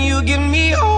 you give me all